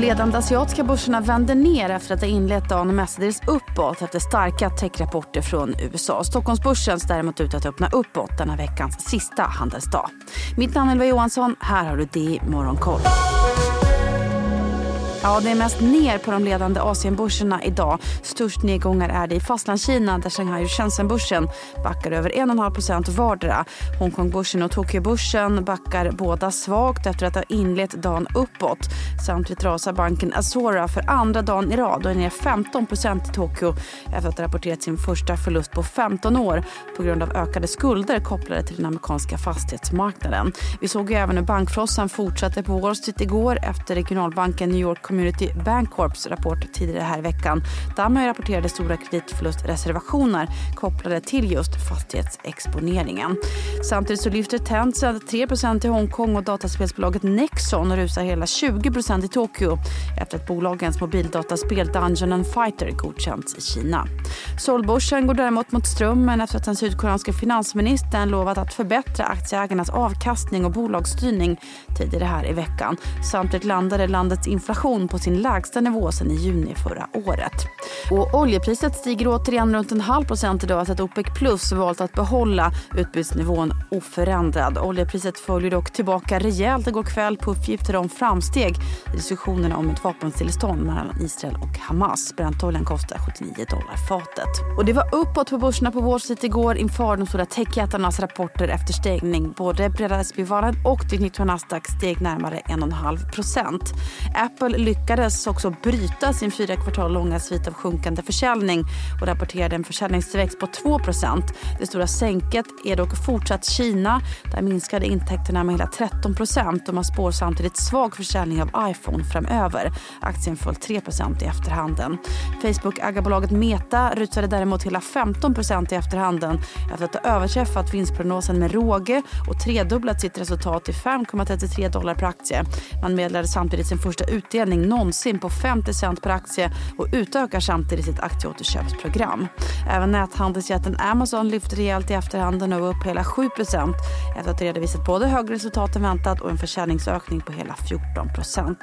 ledande asiatiska börserna vänder ner efter att ha inlett dagen mestadels uppåt efter starka techrapporter från USA. Stockholmsbörsen ser däremot ut att öppna uppåt denna veckans sista handelsdag. Mitt namn är Ylva Johansson. Här har du det Morgonkoll. Ja, det är mest ner på de ledande Asienbörserna idag. Störst nedgångar är det i Fastlandskina där Shanghai och Shenzhenbörsen backar över 1,5 vardera. Hongkongbörsen och Tokyobörsen backar båda svagt efter att ha inlett dagen uppåt. Samtidigt rasar banken Azora för andra dagen i rad och är ner 15 i Tokyo efter att ha rapporterat sin första förlust på 15 år på grund av ökade skulder kopplade till den amerikanska fastighetsmarknaden. Vi såg ju även hur bankfrossan fortsatte på Wall Street igår efter regionalbanken New York Community Bancorps rapport tidigare här i veckan där rapporterade stora kreditförlustreservationer kopplade till just fastighetsexponeringen. Samtidigt så lyfter Tencent 3% i Hongkong och dataspelsbolaget Nexon rusar hela 20% i Tokyo efter att bolagens mobildataspel Dungeon and Fighter godkänts i Kina. Solbörsen går däremot mot strömmen efter att den sydkoreanska finansministern lovat att förbättra aktieägarnas avkastning och bolagsstyrning tidigare här i veckan. Samtidigt landade landets inflation inflation på sin lägsta nivå sedan i juni förra året. Och oljepriset stiger återigen runt en halv procent idag efter att OPEC plus valt att behålla utbudsnivån oförändrad. Oljepriset följer dock tillbaka rejält igår kväll på uppgifter om framsteg i diskussionerna om ett vapenstillestånd mellan Israel och Hamas. Brentoljan kostar 79 dollar fatet. Och det var uppåt på börserna på Wall Street igår inför de stora techjättarnas rapporter efter stängning. Både breda SP-valen och det 19 Nasdaq steg närmare 1,5 procent. Apple lyckades också bryta sin fyra kvartal långa svit av sjunkande försäljning och rapporterade en försäljningstillväxt på 2% Det stora sänket är dock fortsatt Kina. Där minskade intäkterna med hela 13% och man spår samtidigt svag försäljning av iPhone framöver. Aktien föll 3% i efterhanden. Facebook-ägarbolaget Meta rusade däremot hela 15% i efterhanden efter att ha överträffat vinstprognosen med råge och tredubblat sitt resultat till 5,33 dollar per aktie. Man meddelade samtidigt sin första utdelning utdelning någonsin på 50 cent per aktie och utökar samtidigt sitt aktieåterköpsprogram. Även näthandelsjätten Amazon lyfter rejält i efterhanden och upp hela 7% efter att ha redovisat både högre resultat än väntat och en försäljningsökning på hela 14%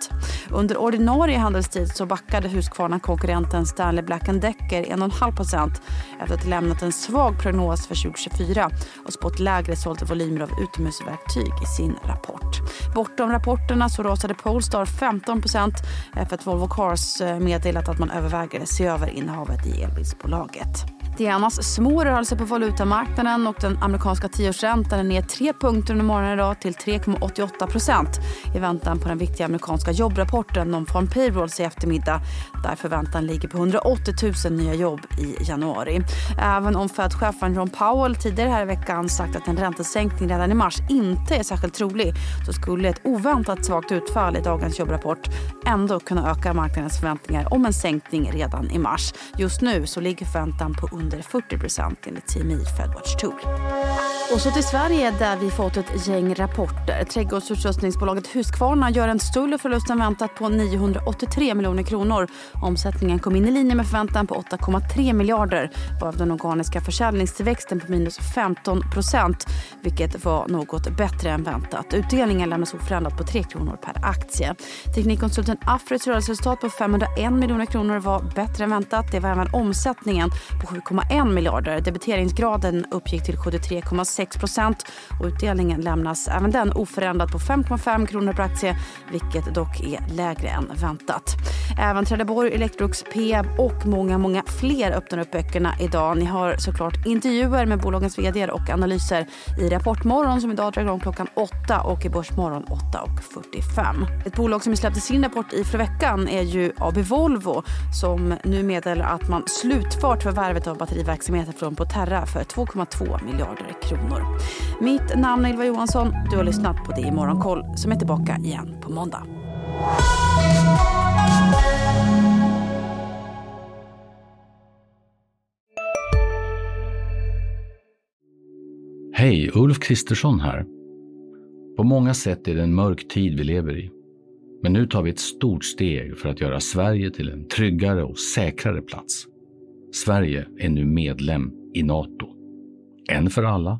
Under ordinarie handelstid så backade Husqvarna-konkurrenten Stanley Black Decker 1,5% efter att ha lämnat en svag prognos för 2024 och spått lägre sålda volymer av utomhusverktyg i sin rapport. Bortom rapporterna så rasade Polestar 15 Eh, efter att Volvo Cars eh, meddelat att man överväger att se över innehavet i elbilsbolaget. Det är annars små rörelser på valutamarknaden och den amerikanska tioårsräntan är ner tre punkter under morgonen idag till 3,88 procent i väntan på den viktiga amerikanska jobbrapporten om farm payrolls i eftermiddag där förväntan ligger på 180 000 nya jobb i januari. Även om Fed-chefen Ron Powell tidigare här i veckan sagt att en räntesänkning redan i mars inte är särskilt trolig så skulle ett oväntat svagt utfall i dagens jobbrapport ändå kunna öka marknadens förväntningar om en sänkning redan i mars. Just nu så ligger förväntan på under 40 procent enligt TMI Fedwatch Tool. Och så till Sverige där vi fått ett gäng rapporter. Trädgårdsutrustningsbolaget Husqvarna gör en större förlust än väntat på 983 miljoner kronor. Omsättningen kom in i linje med förväntan på 8,3 miljarder varav den organiska försäljningstillväxten på minus 15 procent vilket var något bättre än väntat. Utdelningen lämnas oförändrad på 3 kronor per aktie. Teknikkonsulten Afrys rörelseresultat på 501 miljoner kronor var bättre än väntat. Det var även omsättningen på 7,1 miljarder. Debiteringsgraden uppgick till 73,6 6 och utdelningen lämnas även den oförändrad på 5,5 kronor per aktie vilket dock är lägre än väntat. Även Trelleborg, Electrolux, Peab och många, många fler öppnar upp böckerna idag. Ni har såklart intervjuer med bolagens vd och analyser i Rapportmorgon som idag drar igång klockan 8 och i Börsmorgon 8.45. Ett bolag som släppte sin rapport i förra veckan är ju AB Volvo som nu meddelar att man slutfört förvärvet av batteriverksamheten från Proterra för 2,2 miljarder kronor kvinnor. Mitt namn är Ylva Johansson. Du har lyssnat på Det i Morgonkoll som är tillbaka igen på måndag. Hej, Ulf Kristersson här. På många sätt är det en mörk tid vi lever i. Men nu tar vi ett stort steg för att göra Sverige till en tryggare och säkrare plats. Sverige är nu medlem i Nato. En för alla,